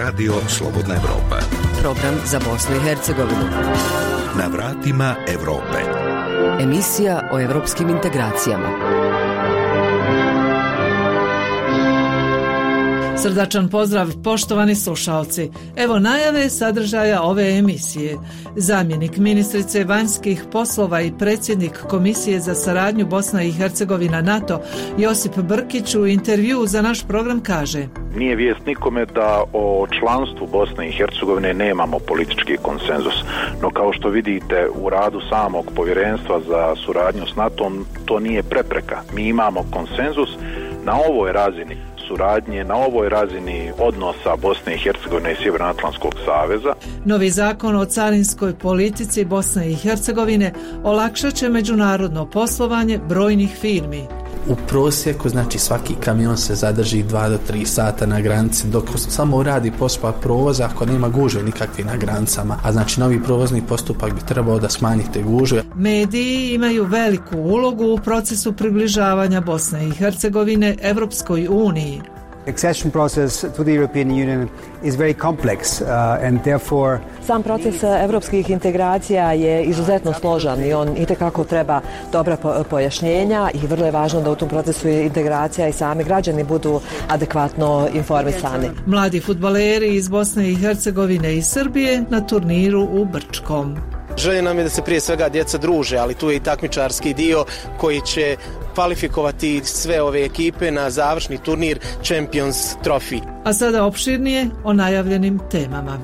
Radio Slobodna Evropa. Program za Bosnu i Hercegovinu. Na vratima Evrope. Emisija o evropskim integracijama. Srdačan pozdrav, poštovani slušalci. Evo najave sadržaja ove emisije. Zamjenik ministrice vanjskih poslova i predsjednik Komisije za saradnju Bosna i Hercegovina NATO Josip Brkić u intervju za naš program kaže Nije vijest nikome da o članstvu Bosne i Hercegovine nemamo politički konsenzus, no kao što vidite u radu samog povjerenstva za suradnju s NATO to nije prepreka. Mi imamo konsenzus na ovoj razini suradnje na ovoj razini odnosa Bosne i Hercegovine i Sjevernoatlantskog saveza. Novi zakon o carinskoj politici Bosne i Hercegovine olakšat će međunarodno poslovanje brojnih firmi u prosjeku, znači svaki kamion se zadrži 2 do 3 sata na granici, dok samo radi postupak provoza ako nema gužve nikakve na granicama, a znači novi provozni postupak bi trebao da smanji te gužve. Mediji imaju veliku ulogu u procesu približavanja Bosne i Hercegovine Evropskoj uniji accession process to the European Union is very complex uh, and therefore Sam proces uh, evropskih integracija je izuzetno složan i on i kako treba dobra pojašnjenja i vrlo je važno da u tom procesu integracija i sami građani budu adekvatno informisani. Mladi futbaleri iz Bosne i Hercegovine i Srbije na turniru u Brčkom. Želje nam je da se prije svega djeca druže, ali tu je i takmičarski dio koji će kvalifikovati sve ove ekipe na završni turnir Champions Trophy. A sada opširnije o najavljenim temama.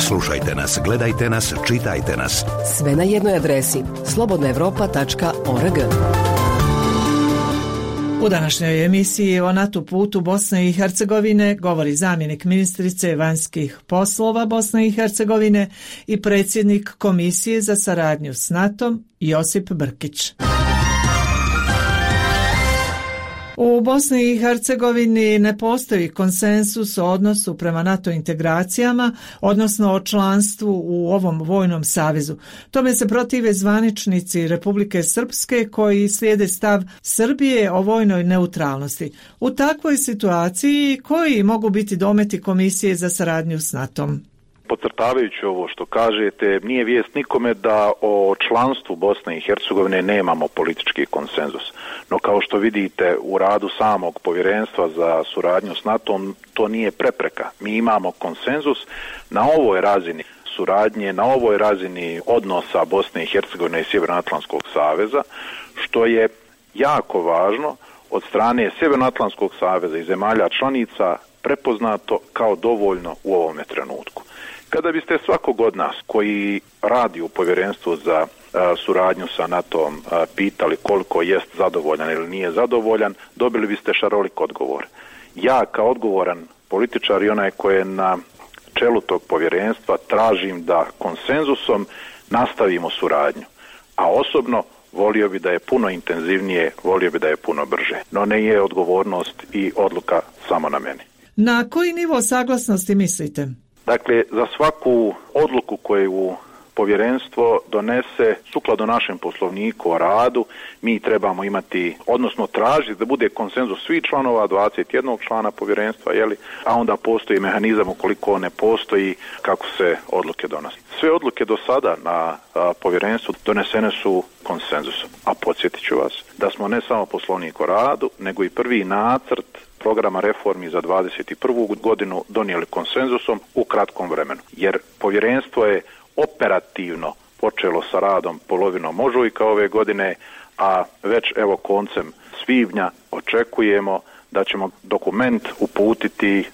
Slušajte nas, gledajte nas, čitajte nas. Sve na jednoj adresi slobodnaevropa.org. U današnjoj emisiji o NATO putu Bosne i Hercegovine govori zamjenik ministrice vanjskih poslova Bosne i Hercegovine i predsjednik Komisije za saradnju s NATO Josip Brkić. U Bosni i Hercegovini ne postoji konsensus o odnosu prema NATO integracijama, odnosno o članstvu u ovom vojnom savezu. Tome se protive zvaničnici Republike Srpske koji slijede stav Srbije o vojnoj neutralnosti. U takvoj situaciji koji mogu biti dometi Komisije za saradnju s NATO-om? Pocrtavajući ovo što kažete, nije vijest nikome da o članstvu Bosne i Hercegovine nemamo politički konsenzus. No kao što vidite u radu samog povjerenstva za suradnju s nato to nije prepreka. Mi imamo konsenzus na ovoj razini suradnje, na ovoj razini odnosa Bosne i Hercegovine i Sjevernoatlantskog saveza, što je jako važno od strane Sjevernoatlantskog saveza i zemalja članica prepoznato kao dovoljno u ovome trenutku. Kada biste svakog od nas koji radi u povjerenstvu za suradnju sa NATO-om pitali koliko jest zadovoljan ili nije zadovoljan, dobili biste šarolik odgovor. Ja kao odgovoran političar i onaj koji je na čelu tog povjerenstva tražim da konsenzusom nastavimo suradnju. A osobno volio bi da je puno intenzivnije, volio bi da je puno brže. No ne je odgovornost i odluka samo na meni. Na koji nivo saglasnosti mislite? Dakle, za svaku odluku koju povjerenstvo donese sukladno našem poslovniku o radu, mi trebamo imati, odnosno tražiti da bude konsenzus svih članova, 21 člana povjerenstva, jeli, a onda postoji mehanizam ukoliko ne postoji kako se odluke donose. Sve odluke do sada na a, povjerenstvu donesene su konsenzusom. A podsjetit ću vas da smo ne samo poslovnik o radu, nego i prvi nacrt programa reformi za 21. godinu donijeli konsenzusom u kratkom vremenu. Jer povjerenstvo je operativno počelo sa radom polovinom ožujka ove godine, a već evo koncem svibnja očekujemo da ćemo dokument uputiti e,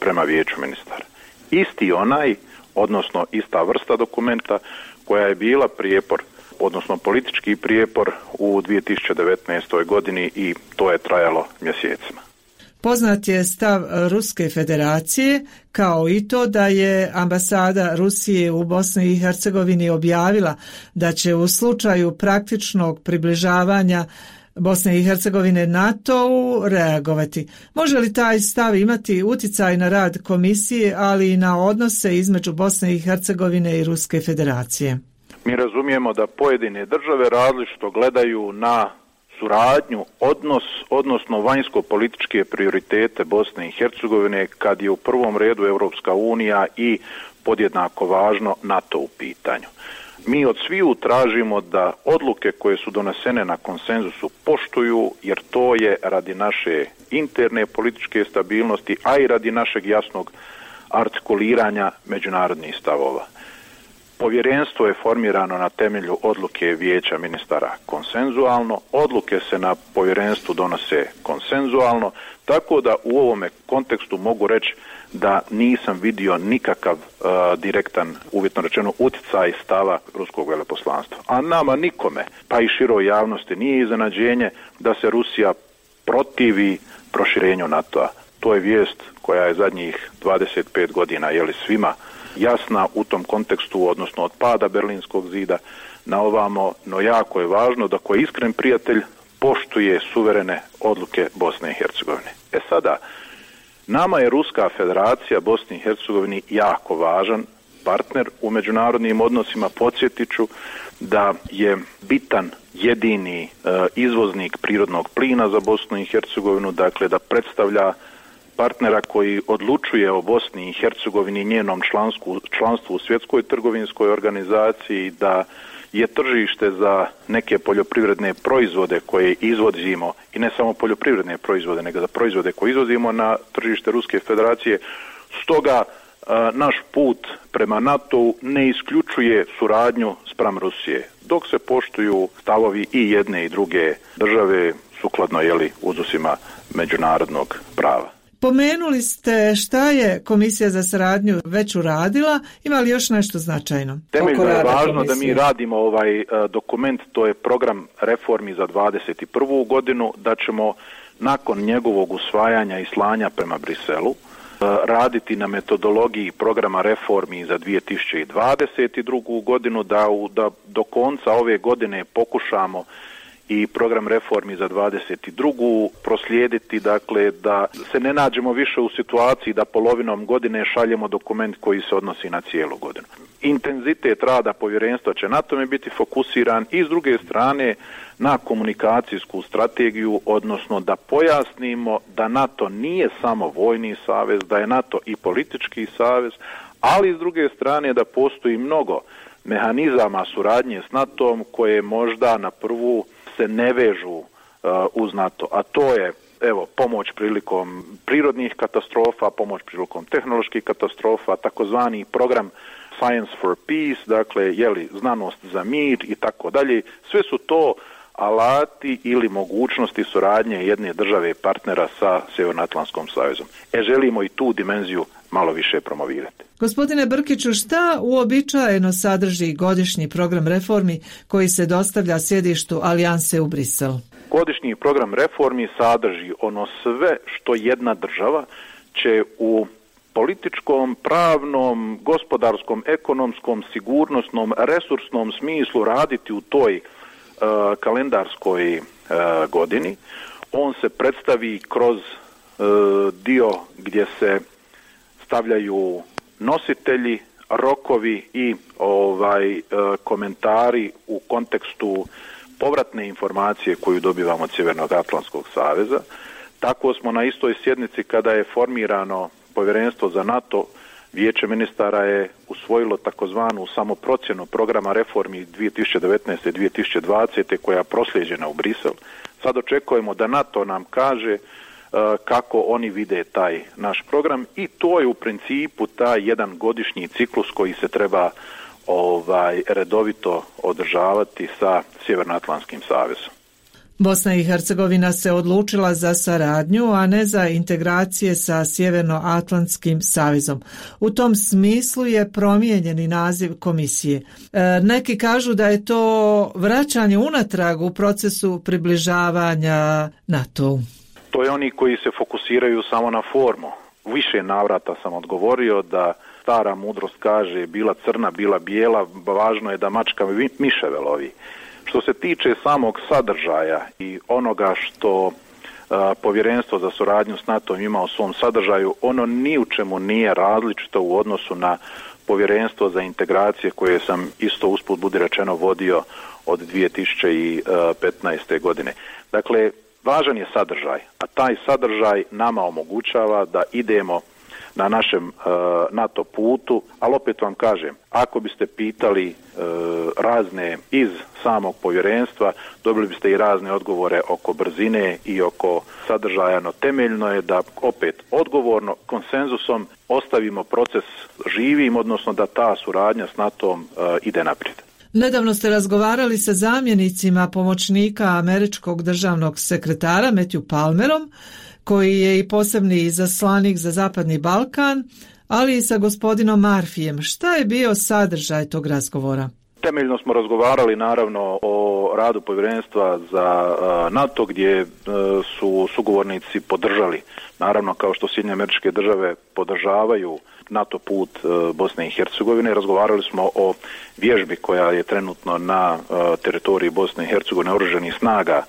prema vijeću ministara. Isti onaj, odnosno ista vrsta dokumenta koja je bila prijepor, odnosno politički prijepor u 2019. godini i to je trajalo mjesecima. Poznat je stav Ruske federacije kao i to da je ambasada Rusije u Bosni i Hercegovini objavila da će u slučaju praktičnog približavanja Bosne i Hercegovine NATO-u reagovati. Može li taj stav imati uticaj na rad komisije, ali i na odnose između Bosne i Hercegovine i Ruske federacije? Mi razumijemo da pojedine države različito gledaju na suradnju, odnos, odnosno vanjsko-političke prioritete Bosne i Hercegovine kad je u prvom redu Evropska unija i podjednako važno NATO u pitanju. Mi od sviju tražimo da odluke koje su donesene na konsenzusu poštuju, jer to je radi naše interne političke stabilnosti, a i radi našeg jasnog artikuliranja međunarodnih stavova. Povjerenstvo je formirano na temelju odluke vijeća ministara konsenzualno, odluke se na povjerenstvu donose konsenzualno, tako da u ovome kontekstu mogu reći da nisam vidio nikakav uh, direktan, uvjetno rečeno, uticaj stava ruskog veleposlanstva. A nama nikome, pa i široj javnosti, nije iznenađenje da se Rusija protivi proširenju NATO-a. To je vijest koja je zadnjih 25 godina, jeli svima, jasna u tom kontekstu, odnosno od pada Berlinskog zida na ovamo, no jako je važno da ko je iskren prijatelj poštuje suverene odluke Bosne i Hercegovine. E sada, nama je Ruska federacija Bosni i Hercegovini jako važan partner u međunarodnim odnosima. Podsjetiću da je bitan jedini e, izvoznik prirodnog plina za Bosnu i Hercegovinu, dakle da predstavlja partnera koji odlučuje o Bosni i Hercegovini i njenom člansku, članstvu u svjetskoj trgovinskoj organizaciji, da je tržište za neke poljoprivredne proizvode koje izvozimo i ne samo poljoprivredne proizvode, nego za proizvode koje izvozimo na tržište Ruske federacije. Stoga e, naš put prema NATO ne isključuje suradnju spram Rusije, dok se poštuju stavovi i jedne i druge države sukladno jeli, uzusima međunarodnog prava. Pomenuli ste šta je Komisija za saradnju već uradila, ima li još nešto značajno? Temeljno je važno komisije? da mi radimo ovaj uh, dokument, to je program reformi za 21. godinu, da ćemo nakon njegovog usvajanja i slanja prema Briselu uh, raditi na metodologiji programa reformi za 2022. godinu, da, u, da do konca ove godine pokušamo uh, i program reformi za 22. proslijediti, dakle, da se ne nađemo više u situaciji da polovinom godine šaljemo dokument koji se odnosi na cijelu godinu. Intenzitet rada povjerenstva će na tome biti fokusiran i s druge strane na komunikacijsku strategiju, odnosno da pojasnimo da NATO nije samo vojni savez, da je NATO i politički savez, ali s druge strane da postoji mnogo mehanizama suradnje s NATO-om koje možda na prvu se ne vežu uh, uz NATO, a to je evo pomoć prilikom prirodnih katastrofa, pomoć prilikom tehnoloških katastrofa, takozvani program Science for Peace, dakle jeli znanost za mir i tako dalje. Sve su to alati ili mogućnosti suradnje jedne države partnera sa Sjevernoatlantskom savezom. E želimo i tu dimenziju malo više promovirati. Gospodine Brkiću, šta uobičajeno sadrži godišnji program reformi koji se dostavlja sjedištu Alijanse u Brisel? Godišnji program reformi sadrži ono sve što jedna država će u političkom, pravnom, gospodarskom, ekonomskom, sigurnosnom, resursnom smislu raditi u toj Eh, kalendarskoj uh, godini. On se predstavi kroz uh, dio gdje se stavljaju nositelji, rokovi i ovaj komentari u kontekstu povratne informacije koju dobivamo od Sjevernog Atlantskog saveza. Tako smo na istoj sjednici kada je formirano povjerenstvo za NATO, vijeće ministara je usvojilo takozvanu samoprocjenu programa reformi 2019. 2020. koja je prosljeđena u Brisel. Sad očekujemo da NATO nam kaže eh, kako oni vide taj naš program i to je u principu taj jedan godišnji ciklus koji se treba ovaj redovito održavati sa Sjevernoatlantskim savezom. Bosna i Hercegovina se odlučila za saradnju, a ne za integracije sa Sjevernoatlantskim savezom. U tom smislu je promijenjeni naziv komisije. E, neki kažu da je to vraćanje unatrag u procesu približavanja NATO-u to je oni koji se fokusiraju samo na formu. Više navrata sam odgovorio da stara mudrost kaže bila crna, bila bijela, važno je da mačka miševe lovi. Što se tiče samog sadržaja i onoga što a, povjerenstvo za suradnju s NATO ima u svom sadržaju, ono ni u čemu nije različito u odnosu na povjerenstvo za integracije koje sam isto usput budi rečeno vodio od 2015. godine. Dakle, važan je sadržaj, a taj sadržaj nama omogućava da idemo na našem uh, NATO putu, ali opet vam kažem, ako biste pitali uh, razne iz samog povjerenstva, dobili biste i razne odgovore oko brzine i oko sadržaja, no temeljno je da opet odgovorno konsenzusom ostavimo proces živim, odnosno da ta suradnja s NATO-om uh, ide naprijed. Nedavno ste razgovarali sa zamjenicima pomoćnika američkog državnog sekretara Matthew Palmerom, koji je i posebni zaslanik za Zapadni Balkan, ali i sa gospodinom Marfijem. Šta je bio sadržaj tog razgovora? Temeljno smo razgovarali naravno o radu povjerenstva za NATO gdje e, su sugovornici podržali, naravno kao što Sjedinje američke države podržavaju NATO put e, Bosne i Hercegovine. Razgovarali smo o vježbi koja je trenutno na e, teritoriji Bosne i Hercegovine oruženih snaga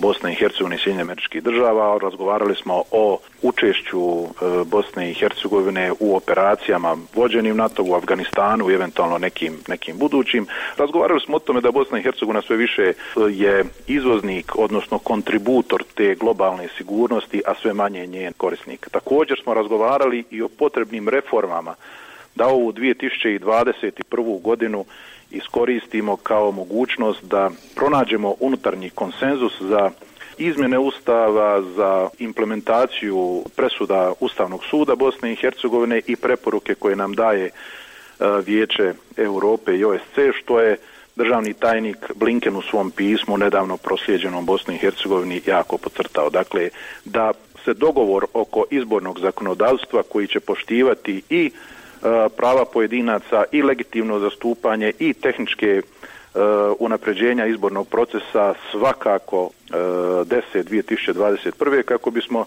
Bosne i Hercegovine i Sjedinje američkih država. Razgovarali smo o učešću e, Bosne i Hercegovine u operacijama vođenim NATO u Afganistanu i eventualno nekim, nekim budućim. Razgovarali smo o tome da Bosna i Hercegovina sve više e, je izvoznik, odnosno kontributor te globalne sigurnosti, a sve manje njen korisnik. Također smo razgovarali i o potrebnim reformama da ovu 2021. godinu iskoristimo kao mogućnost da pronađemo unutarnji konsenzus za izmjene ustava za implementaciju presuda Ustavnog suda Bosne i Hercegovine i preporuke koje nam daje e, Vijeće Europe i OSC, što je državni tajnik Blinken u svom pismu nedavno proslijeđenom Bosni i Hercegovini jako pocrtao. Dakle, da se dogovor oko izbornog zakonodavstva koji će poštivati i E, prava pojedinaca i legitimno zastupanje i tehničke uh, unapređenja izbornog procesa svakako uh, 10. 2021. kako bismo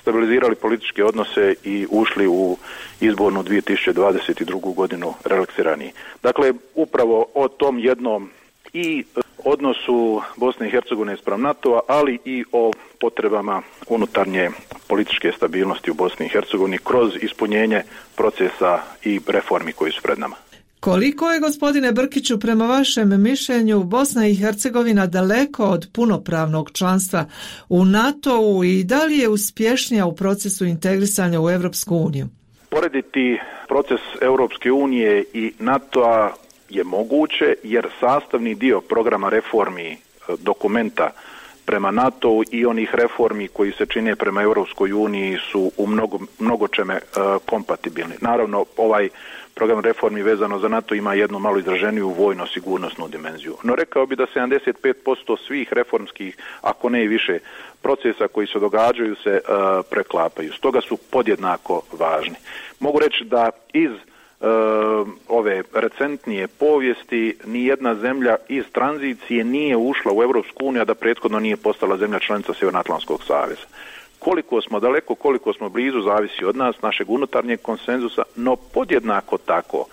stabilizirali političke odnose i ušli u izbornu 2022. godinu relaksirani. Dakle, upravo o tom jednom i odnosu Bosne i Hercegovine sprem NATO-a, ali i o potrebama unutarnje političke stabilnosti u Bosni i Hercegovini kroz ispunjenje procesa i reformi koji su pred nama. Koliko je, gospodine Brkiću, prema vašem mišljenju Bosna i Hercegovina daleko od punopravnog članstva u NATO-u i da li je uspješnija u procesu integrisanja u Evropsku uniju? Porediti proces Europske unije i NATO-a je moguće jer sastavni dio programa reformi e, dokumenta prema NATO i onih reformi koji se čine prema Europskoj uniji su u mnogo, mnogo čeme uh, e, kompatibilni. Naravno, ovaj program reformi vezano za NATO ima jednu malo izraženiju vojno-sigurnosnu dimenziju. No rekao bi da 75% svih reformskih, ako ne i više, procesa koji se događaju se uh, preklapaju. Stoga su podjednako važni. Mogu reći da iz uh, Ehm, ove recentnije povijesti ni jedna zemlja iz tranzicije nije ušla u Evropsku uniju, a da prethodno nije postala zemlja članica Sjevernoatlantskog saveza. Koliko smo daleko, koliko smo blizu, zavisi od nas, našeg unutarnjeg konsenzusa, no podjednako tako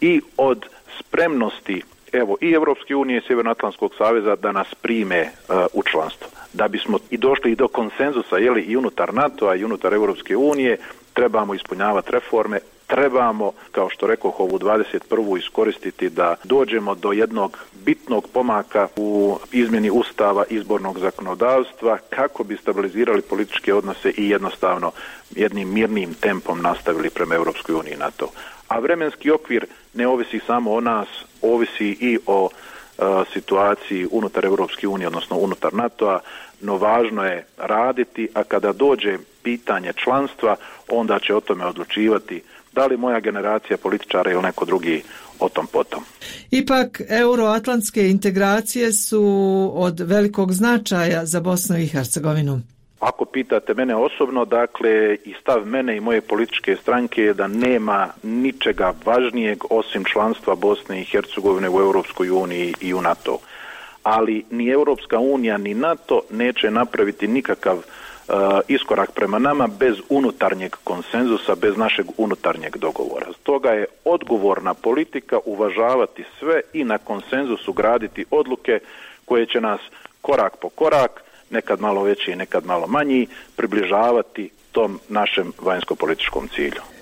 i od spremnosti evo i Evropske unije i Sjevernoatlantskog saveza da nas prime uh, u članstvo. Da bismo i došli i do konsenzusa jeli, i unutar NATO-a i unutar Evropske unije, trebamo ispunjavati reforme, trebamo, kao što rekao, ovu 21. iskoristiti da dođemo do jednog bitnog pomaka u izmjeni ustava izbornog zakonodavstva kako bi stabilizirali političke odnose i jednostavno jednim mirnim tempom nastavili prema Europskoj uniji i NATO. A vremenski okvir ne ovisi samo o nas, ovisi i o e, situaciji unutar Europske unije, odnosno unutar NATO-a, no važno je raditi, a kada dođe pitanje članstva, onda će o tome odlučivati da li moja generacija političara ili neko drugi o tom potom. Ipak, euroatlantske integracije su od velikog značaja za Bosnu i Hercegovinu. Ako pitate mene osobno, dakle, i stav mene i moje političke stranke je da nema ničega važnijeg osim članstva Bosne i Hercegovine u Europskoj uniji i u NATO. Ali ni Europska unija ni NATO neće napraviti nikakav uh, Eh, iskorak prema nama bez unutarnjeg konsenzusa, bez našeg unutarnjeg dogovora. Stoga je odgovorna politika uvažavati sve i na konsenzusu graditi odluke koje će nas korak po korak, nekad malo veći i nekad malo manji, približavati tom našem vanjsko-političkom cilju.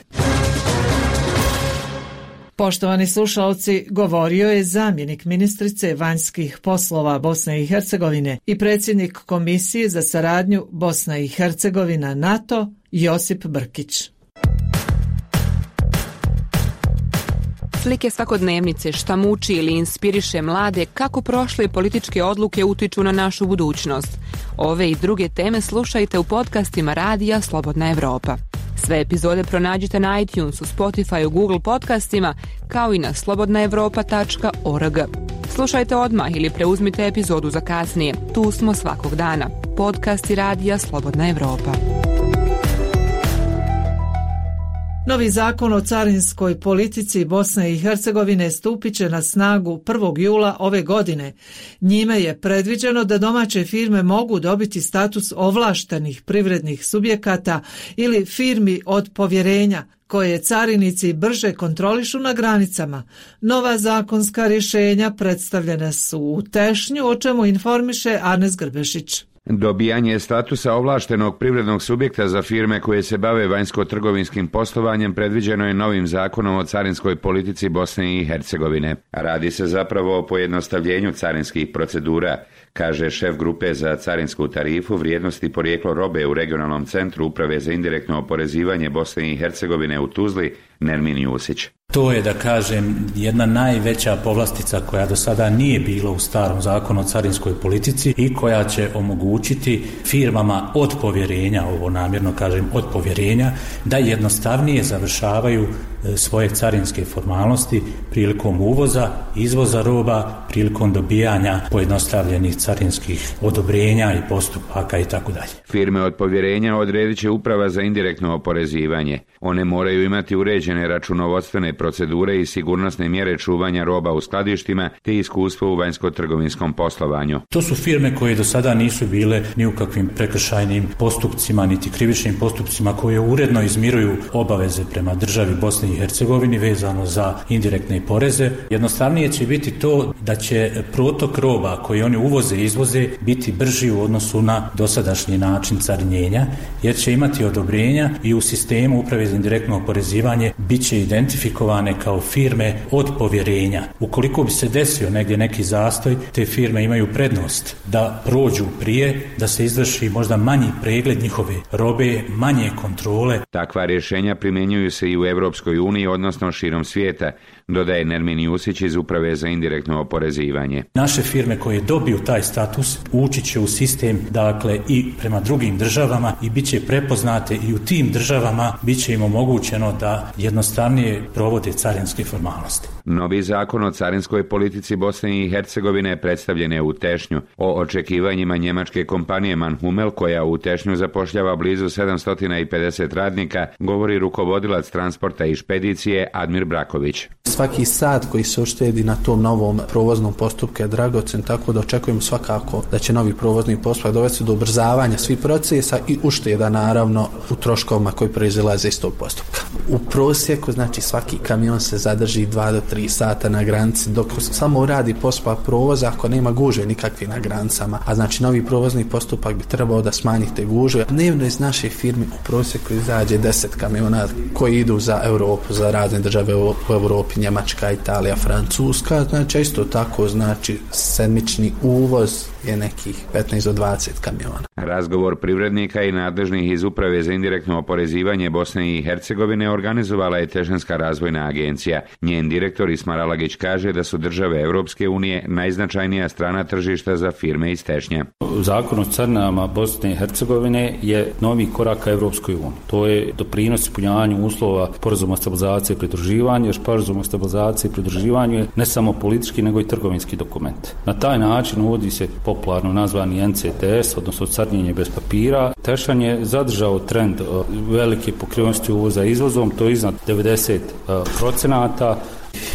Poštovani slušalci, govorio je zamjenik ministrice vanjskih poslova Bosne i Hercegovine i predsjednik Komisije za saradnju Bosna i Hercegovina NATO Josip Brkić. Slike svakodnevnice šta muči ili inspiriše mlade kako prošle političke odluke utiču na našu budućnost. Ove i druge teme slušajte u podcastima Radija Slobodna Evropa. Sve epizode pronađite na iTunesu, Spotify, Google podcastima, kao i na slobodnaevropa.org. Slušajte odmah ili preuzmite epizodu za kasnije. Tu smo svakog dana. Podcast i Radija Slobodna Evropa. Novi zakon o carinskoj politici Bosne i Hercegovine stupit će na snagu 1. jula ove godine. Njime je predviđeno da domaće firme mogu dobiti status ovlaštenih privrednih subjekata ili firmi od povjerenja, koje carinici brže kontrolišu na granicama. Nova zakonska rješenja predstavljene su u Tešnju, o čemu informiše Arnes Grbešić. Dobijanje statusa ovlaštenog privrednog subjekta za firme koje se bave vanjsko-trgovinskim poslovanjem predviđeno je novim zakonom o carinskoj politici Bosne i Hercegovine. Radi se zapravo o pojednostavljenju carinskih procedura, kaže šef grupe za carinsku tarifu vrijednosti porijeklo robe u regionalnom centru Uprave za indirektno oporezivanje Bosne i Hercegovine u Tuzli, Nermin Jusić. To je, da kažem, jedna najveća povlastica koja do sada nije bila u starom zakonu o carinskoj politici i koja će omogućiti firmama od povjerenja, ovo namjerno kažem, od povjerenja, da jednostavnije završavaju e, svoje carinske formalnosti prilikom uvoza, izvoza roba, prilikom dobijanja pojednostavljenih carinskih odobrenja i postupaka i tako dalje. Firme od povjerenja odredit će uprava za indirektno oporezivanje. One moraju imati uređene računovodstvene procedure i sigurnosne mjere čuvanja roba u skladištima te iskustvo u vanjsko-trgovinskom poslovanju. To su firme koje do sada nisu bile ni u kakvim prekršajnim postupcima niti krivičnim postupcima koje uredno izmiruju obaveze prema državi Bosne i Hercegovini vezano za indirektne poreze. Jednostavnije će biti to da će protok roba koji oni uvoze i izvoze biti brži u odnosu na dosadašnji način carinjenja jer će imati odobrenja i u sistemu uprave za indirektno oporezivanje bit će identifikovane kao firme od povjerenja. Ukoliko bi se desio negdje neki zastoj, te firme imaju prednost da prođu prije, da se izvrši možda manji pregled njihove robe, manje kontrole. Takva rješenja primjenjuju se i u Evropskoj uniji, odnosno širom svijeta, dodaje Nermin Jusić iz Uprave za indirektno oporezivanje. Naše firme koje dobiju taj status ući će u sistem dakle i prema drugim državama i bit će prepoznate i u tim državama bit će im omogućeno da jednostavnije provode carinske formalnosti. Novi zakon o carinskoj politici Bosne i Hercegovine predstavljen je u Tešnju. O očekivanjima njemačke kompanije Manhumel koja u Tešnju zapošljava blizu 750 radnika govori rukovodilac transporta i špedicije Admir Braković svaki sat koji se uštedi na tom novom provoznom postupku je dragocen, tako da očekujemo svakako da će novi provozni postupak dovesti do ubrzavanja svih procesa i ušteda naravno u troškovima koji proizilaze iz tog postupka. U prosjeku, znači svaki kamion se zadrži 2 do 3 sata na granici dok samo radi pospa provoza ako nema guže nikakve na granicama, a znači novi provozni postupak bi trebao da smanji te guže. Dnevno iz naše firme u prosjeku izađe 10 kamiona koji idu za Europu, za razne države u Europi, Njemačka, Italija, Francuska, znači isto tako znači sedmični uvoz je nekih 15 do 20 kamiona. Razgovor privrednika i nadležnih iz Uprave za indirektno oporezivanje Bosne i Hercegovine organizovala je Tešanska razvojna agencija. Njen direktor Ismar Alagić kaže da su države Europske unije najznačajnija strana tržišta za firme iz Tešnja. Zakon o crnama Bosne i Hercegovine je novi korak ka Europskoj uniji. To je doprinos ispunjavanju uslova porazuma stabilizacije i pridruživanja, jer porazum o stabilizaciji i pridruživanju je ne samo politički, nego i trgovinski dokument. Na taj način uvodi se popularno nazvani NCTS, odnosno crnjenje bez papira. Tešan je zadržao trend e, velike pokrivenosti uvoza izvozom, to je iznad 90 e, procenata,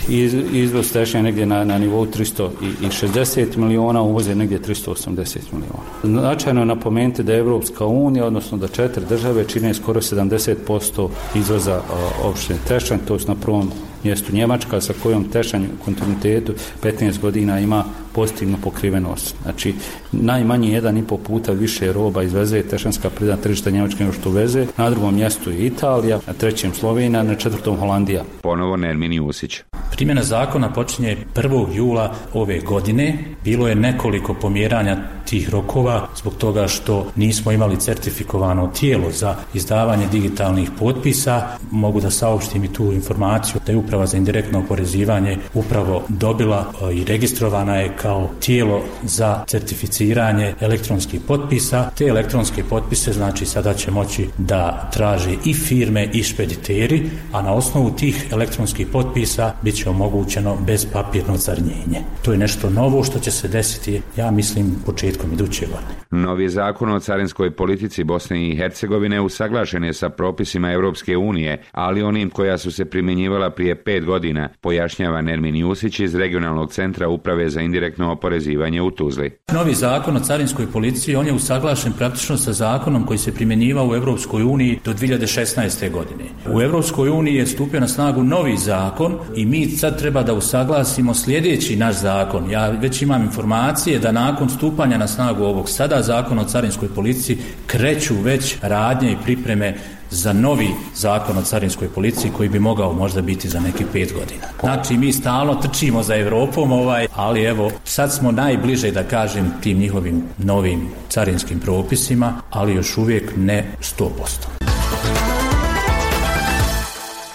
iz, izvoz tešnja negdje na, na nivou 360 miliona, uvoz je negdje 380 miliona. Značajno je napomenuti da je Evropska unija, odnosno da četiri države čine skoro 70% izvoza e, opštine Tešanj, to je na prvom mjestu Njemačka sa kojom Tešanj u kontinuitetu 15 godina ima pozitivnu pokrivenost. Znači, najmanje jedan i po puta više roba izveze tešanska pridna tržišta Njemačke nego što veze. Na drugom mjestu je Italija, na trećem Slovenija, na četvrtom Holandija. Ponovo Nermin Jusić. Primjena zakona počinje 1. jula ove godine. Bilo je nekoliko pomjeranja tih rokova zbog toga što nismo imali certifikovano tijelo za izdavanje digitalnih potpisa. Mogu da saopštim i tu informaciju da je uprava za indirektno oporezivanje upravo dobila e, i registrovana je kao tijelo za certificiranje elektronskih potpisa. Te elektronske potpise znači sada će moći da traže i firme i špediteri, a na osnovu tih elektronskih potpisa bit će omogućeno bez papirno carnjenje. To je nešto novo što će se desiti, ja mislim, početkom iduće godine. Novi zakon o carinskoj politici Bosne i Hercegovine usaglašen je sa propisima Europske unije, ali onim koja su se primjenjivala prije pet godina, pojašnjava Nermin Jusić iz Regionalnog centra Uprave za indirektno oporezivanje u Tuzli. Novi zakon o carinskoj policiji, on je usaglašen praktično sa zakonom koji se primjenjivao u Evropskoj uniji do 2016. godine. U Evropskoj uniji je stupio na snagu novi zakon i mi sad treba da usaglasimo sljedeći naš zakon. Ja već imam informacije da nakon stupanja na snagu ovog sada zakona o carinskoj policiji kreću već radnje i pripreme za novi zakon o carinskoj policiji koji bi mogao možda biti za neki pet godina. Znači mi stalno trčimo za Evropom, ovaj, ali evo sad smo najbliže da kažem tim njihovim novim carinskim propisima, ali još uvijek ne 100%.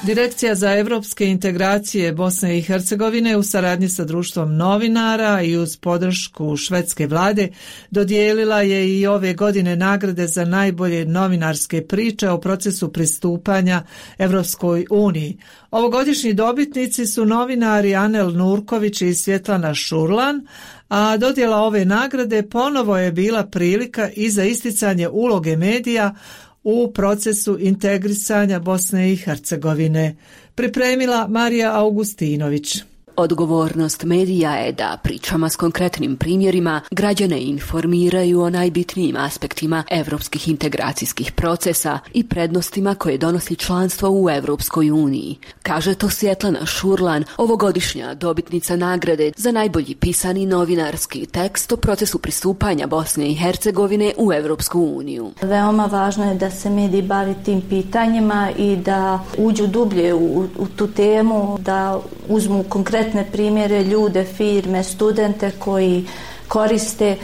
Direkcija za evropske integracije Bosne i Hercegovine u saradnji sa društvom novinara i uz podršku švedske vlade dodijelila je i ove godine nagrade za najbolje novinarske priče o procesu pristupanja Evropskoj uniji. Ovogodišnji dobitnici su novinari Anel Nurković i Svjetlana Šurlan, a dodjela ove nagrade ponovo je bila prilika i za isticanje uloge medija u procesu integrisanja Bosne i Hercegovine, pripremila Marija Augustinović. Odgovornost medija je da pričama s konkretnim primjerima građane informiraju o najbitnijim aspektima evropskih integracijskih procesa i prednostima koje donosi članstvo u Evropskoj uniji. Kaže to Svjetlana Šurlan, ovogodišnja dobitnica nagrade za najbolji pisani novinarski tekst o procesu pristupanja Bosne i Hercegovine u Evropsku uniju. Veoma važno je da se mediji bavi tim pitanjima i da uđu dublje u, u tu temu, da uzmu konkretne konkretne primjere ljude, firme, studente koji koriste e,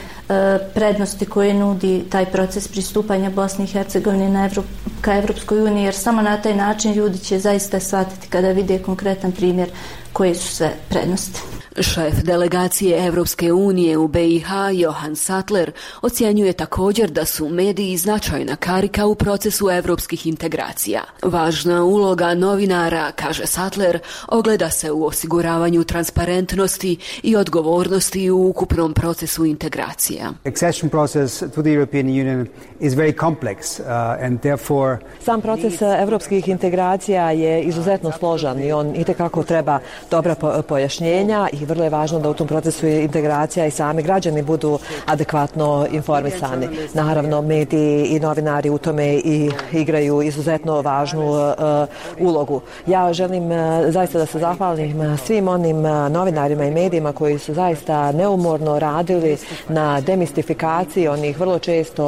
prednosti koje nudi taj proces pristupanja Bosne i Hercegovine na Evrop, ka Evropskoj uniji, jer samo na taj način ljudi će zaista shvatiti kada vide konkretan primjer koje su sve prednosti. Šef delegacije Evropske unije u BiH Johan Sattler ocjenjuje također da su mediji značajna karika u procesu evropskih integracija. Važna uloga novinara, kaže Sattler, ogleda se u osiguravanju transparentnosti i odgovornosti u ukupnom procesu integracija. Accession process to the European Union is very complex uh, and therefore Sam proces evropskih integracija je izuzetno složan i on itekako treba dobra pojašnjenja i vrlo je važno da u tom procesu integracija i sami građani budu adekvatno informisani. Naravno, mediji i novinari u tome i igraju izuzetno važnu uh, ulogu. Ja želim uh, zaista da se zahvalim e, svim onim novinarima i medijima koji su zaista neumorno radili na demistifikaciji onih vrlo često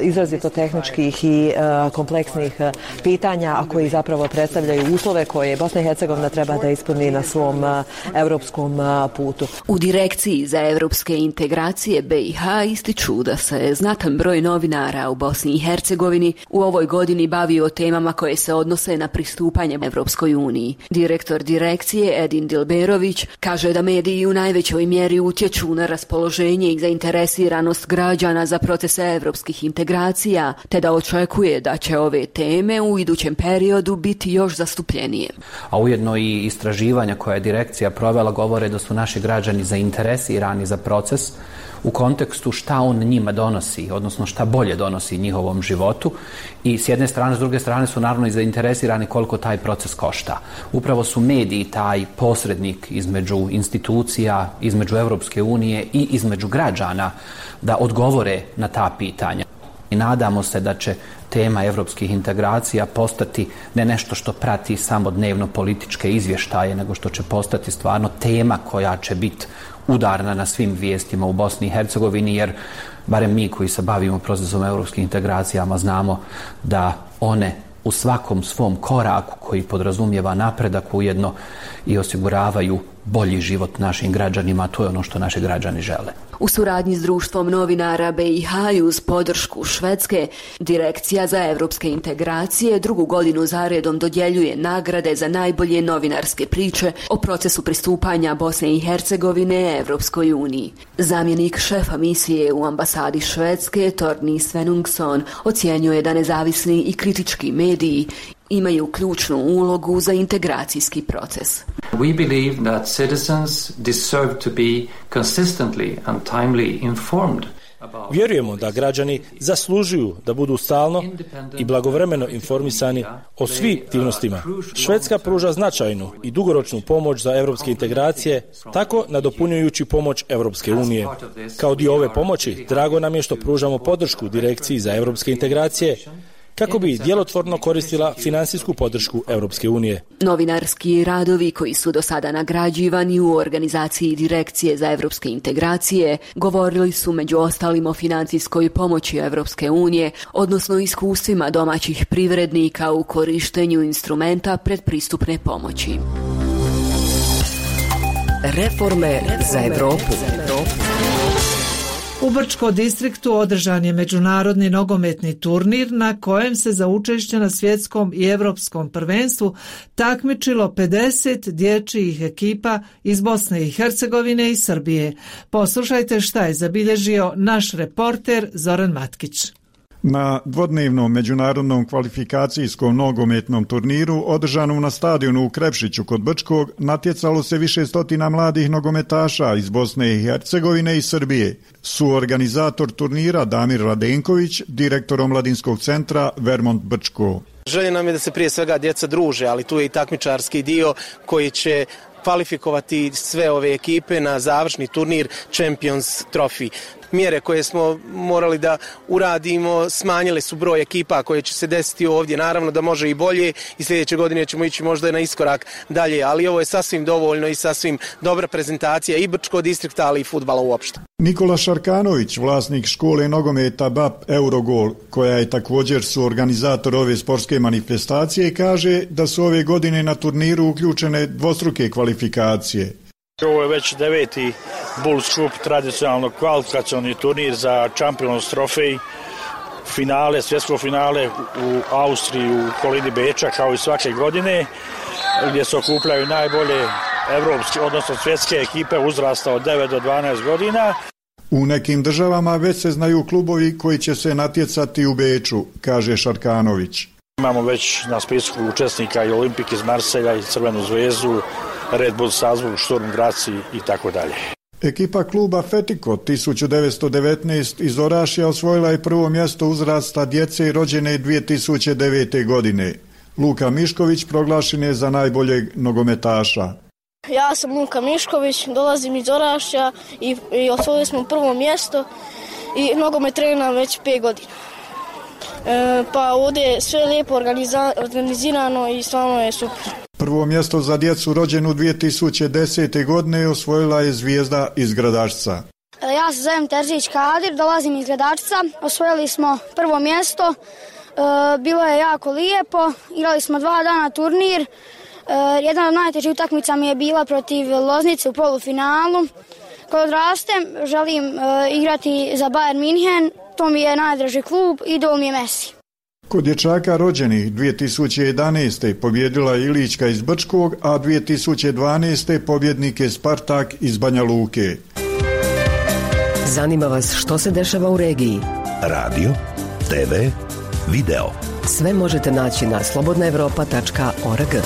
izrazito tehničkih i uh, kompleksnih pitanja, a koji zapravo predstavljaju uslove koje Bosna i Hercegovina treba da ispuni na svom uh, evropskom putu. U direkciji za evropske integracije BiH ističu da se znatan broj novinara u Bosni i Hercegovini u ovoj godini bavio o temama koje se odnose na pristupanje Evropskoj uniji. Direktor direkcije Edin Dilberović kaže da mediji u najvećoj mjeri utječu na raspoloženje i zainteresiranost građana za procese evropskih integracija, te da očekuje da će ove teme u idućem periodu biti još zastupljenije. A ujedno i istraživanja koje je direkcija provela govore da su naši građani zainteresirani za proces u kontekstu šta on njima donosi, odnosno šta bolje donosi njihovom životu i s jedne strane, s druge strane su naravno i zainteresirani koliko taj proces košta. Upravo su mediji taj posrednik između institucija, između Evropske unije i između građana da odgovore na ta pitanja. I nadamo se da će tema evropskih integracija postati ne nešto što prati samo dnevno političke izvještaje, nego što će postati stvarno tema koja će biti udarna na svim vijestima u Bosni i Hercegovini, jer barem mi koji se bavimo procesom evropskih integracijama znamo da one u svakom svom koraku koji podrazumijeva napredak ujedno i osiguravaju bolji život našim građanima, to je ono što naši građani žele. U suradnji s društvom novinara BiH i uz podršku Švedske, Direkcija za evropske integracije drugu godinu zaredom dodjeljuje nagrade za najbolje novinarske priče o procesu pristupanja Bosne i Hercegovine Evropskoj uniji. Zamjenik šefa misije u ambasadi Švedske, Torni Svenungsson, ocjenjuje da nezavisni i kritički mediji imaju ključnu ulogu za integracijski proces. We believe that citizens deserve to be consistently and timely informed Vjerujemo da građani zaslužuju da budu stalno i blagovremeno informisani o svim aktivnostima. Švedska pruža značajnu i dugoročnu pomoć za evropske integracije, tako nadopunjujući pomoć Evropske unije. Kao dio ove pomoći, drago nam je što pružamo podršku Direkciji za evropske integracije, kako bi djelotvorno koristila finansijsku podršku Europske unije. Novinarski radovi koji su do sada nagrađivani u organizaciji Direkcije za evropske integracije govorili su među ostalim o financijskoj pomoći Europske unije, odnosno iskustvima domaćih privrednika u korištenju instrumenta predpristupne pomoći. Reforme za Evropu. U Brčko distriktu održan je međunarodni nogometni turnir na kojem se za učešće na svjetskom i evropskom prvenstvu takmičilo 50 dječjih ekipa iz Bosne i Hercegovine i Srbije. Poslušajte šta je zabilježio naš reporter Zoran Matkić. Na dvodnevnom međunarodnom kvalifikacijskom nogometnom turniru održanom na stadionu u Krepšiću kod Brčkog natjecalo se više stotina mladih nogometaša iz Bosne i Hercegovine i Srbije. Su organizator turnira Damir Radenković, direktor omladinskog centra Vermont Brčko. Želje nam je da se prije svega djeca druže, ali tu je i takmičarski dio koji će kvalifikovati sve ove ekipe na završni turnir Champions Trophy mjere koje smo morali da uradimo smanjile su broj ekipa koje će se desiti ovdje. Naravno da može i bolje i sljedeće godine ćemo ići možda na iskorak dalje, ali ovo je sasvim dovoljno i sasvim dobra prezentacija i Brčko distrikta, ali i futbala uopšte. Nikola Šarkanović, vlasnik škole nogometa BAP Eurogol, koja je također su organizator ove sportske manifestacije, kaže da su ove godine na turniru uključene dvostruke kvalifikacije. Ovo je već deveti Bulls Cup, tradicionalno kvalifikacioni turnir za Champions Trophy, finale, svjetsko finale u Austriji, u kolini Beča, kao i svake godine, gdje se okupljaju najbolje evropske, odnosno svjetske ekipe uzrasta od 9 do 12 godina. U nekim državama već se znaju klubovi koji će se natjecati u Beču, kaže Šarkanović. Imamo već na spisku učesnika i Olimpik iz Marselja i Crvenu zvezu, Red Bull Salzburg, Sturm Graci i tako dalje. Ekipa kluba Fetiko 1919 iz Orašija osvojila je prvo mjesto uzrasta djece rođene 2009. godine. Luka Mišković proglašen je za najboljeg nogometaša. Ja sam Luka Mišković, dolazim iz Orašja i, i osvojili smo prvo mjesto i nogomet trenam već 5 godina. E, pa ovdje je sve lijepo organizirano i stvarno je super. Prvo mjesto za djecu rođenu 2010. godine osvojila je zvijezda iz Gradačca. E, ja se zovem Terzić Kadir, dolazim iz Gradačca. Osvojili smo prvo mjesto. E, bilo je jako lijepo. Igrali smo dva dana turnir. E, jedna od najtežih utakmica mi je bila protiv Loznice u polufinalu. Kad odrastem, želim e, igrati za Bayern Minhen. To mi je najdraži klub, idol mi je Messi. Kod dječaka rođenih 2011. pobjedila Ilićka iz Brčkog, a 2012. pobjednik je Spartak iz Banja Luke. Zanima vas što se dešava u regiji? Radio, TV, video. Sve možete naći na slobodnaevropa.org.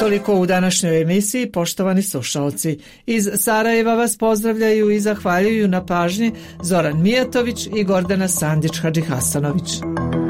Toliko u današnjoj emisiji, poštovani slušalci. Iz Sarajeva vas pozdravljaju i zahvaljuju na pažnji Zoran Mijatović i Gordana Sandić-Hadžihasanović. Hasanović.